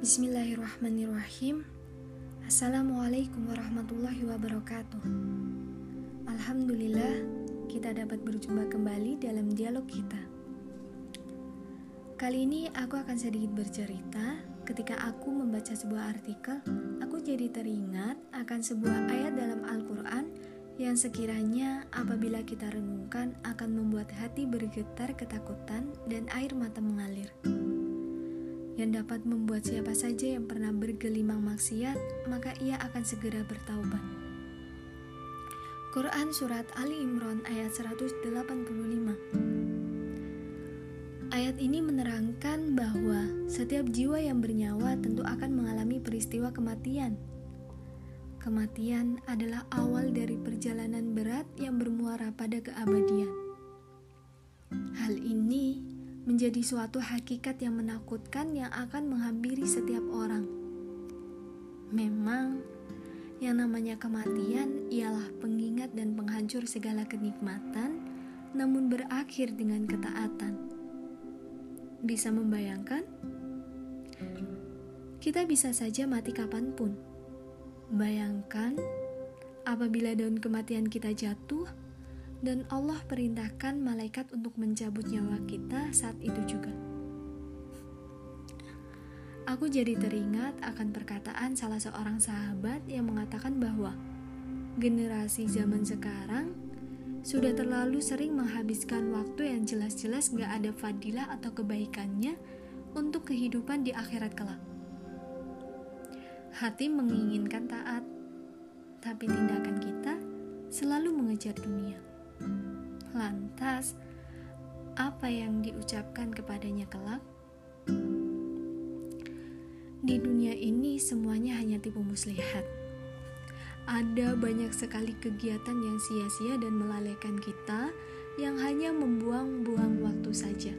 Bismillahirrahmanirrahim. Assalamualaikum warahmatullahi wabarakatuh. Alhamdulillah kita dapat berjumpa kembali dalam dialog kita. Kali ini aku akan sedikit bercerita. Ketika aku membaca sebuah artikel aku jadi teringat akan sebuah ayat dalam Al-Quran yang sekiranya apabila kita renungkan akan membuat hati bergetar ketakutan dan air mata mengalir yang dapat membuat siapa saja yang pernah bergelimang maksiat, maka ia akan segera bertaubat. Quran Surat Ali Imran ayat 185 Ayat ini menerangkan bahwa setiap jiwa yang bernyawa tentu akan mengalami peristiwa kematian. Kematian adalah awal dari perjalanan berat yang bermuara pada keabadian. Hal ini menjadi suatu hakikat yang menakutkan yang akan menghampiri setiap orang. Memang, yang namanya kematian ialah pengingat dan penghancur segala kenikmatan, namun berakhir dengan ketaatan. Bisa membayangkan? Kita bisa saja mati kapan pun. Bayangkan, apabila daun kematian kita jatuh, dan Allah perintahkan malaikat untuk mencabut nyawa kita saat itu juga. Aku jadi teringat akan perkataan salah seorang sahabat yang mengatakan bahwa generasi zaman sekarang sudah terlalu sering menghabiskan waktu yang jelas-jelas gak ada fadilah atau kebaikannya untuk kehidupan di akhirat kelak. Hati menginginkan taat, tapi tindakan kita selalu mengejar dunia. Lantas, apa yang diucapkan kepadanya kelak? Di dunia ini semuanya hanya tipu muslihat. Ada banyak sekali kegiatan yang sia-sia dan melalaikan kita yang hanya membuang-buang waktu saja.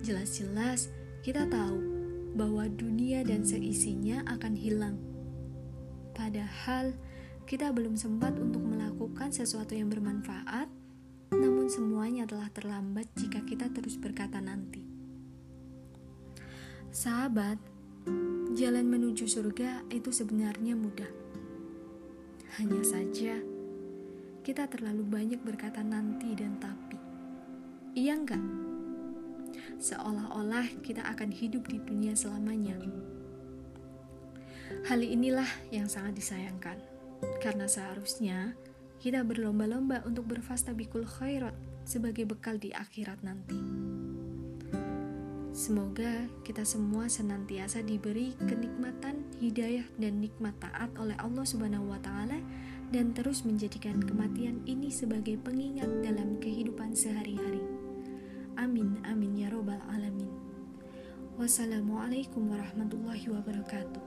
Jelas-jelas kita tahu bahwa dunia dan seisinya akan hilang. Padahal, kita belum sempat untuk melakukan sesuatu yang bermanfaat, semuanya telah terlambat jika kita terus berkata nanti. Sahabat, jalan menuju surga itu sebenarnya mudah. Hanya saja, kita terlalu banyak berkata nanti dan tapi. Iya enggak? Seolah-olah kita akan hidup di dunia selamanya. Hal inilah yang sangat disayangkan karena seharusnya kita berlomba-lomba untuk berfastabikul khairat sebagai bekal di akhirat nanti. Semoga kita semua senantiasa diberi kenikmatan, hidayah, dan nikmat taat oleh Allah Subhanahu wa Ta'ala, dan terus menjadikan kematian ini sebagai pengingat dalam kehidupan sehari-hari. Amin, amin ya Robbal 'Alamin. Wassalamualaikum warahmatullahi wabarakatuh.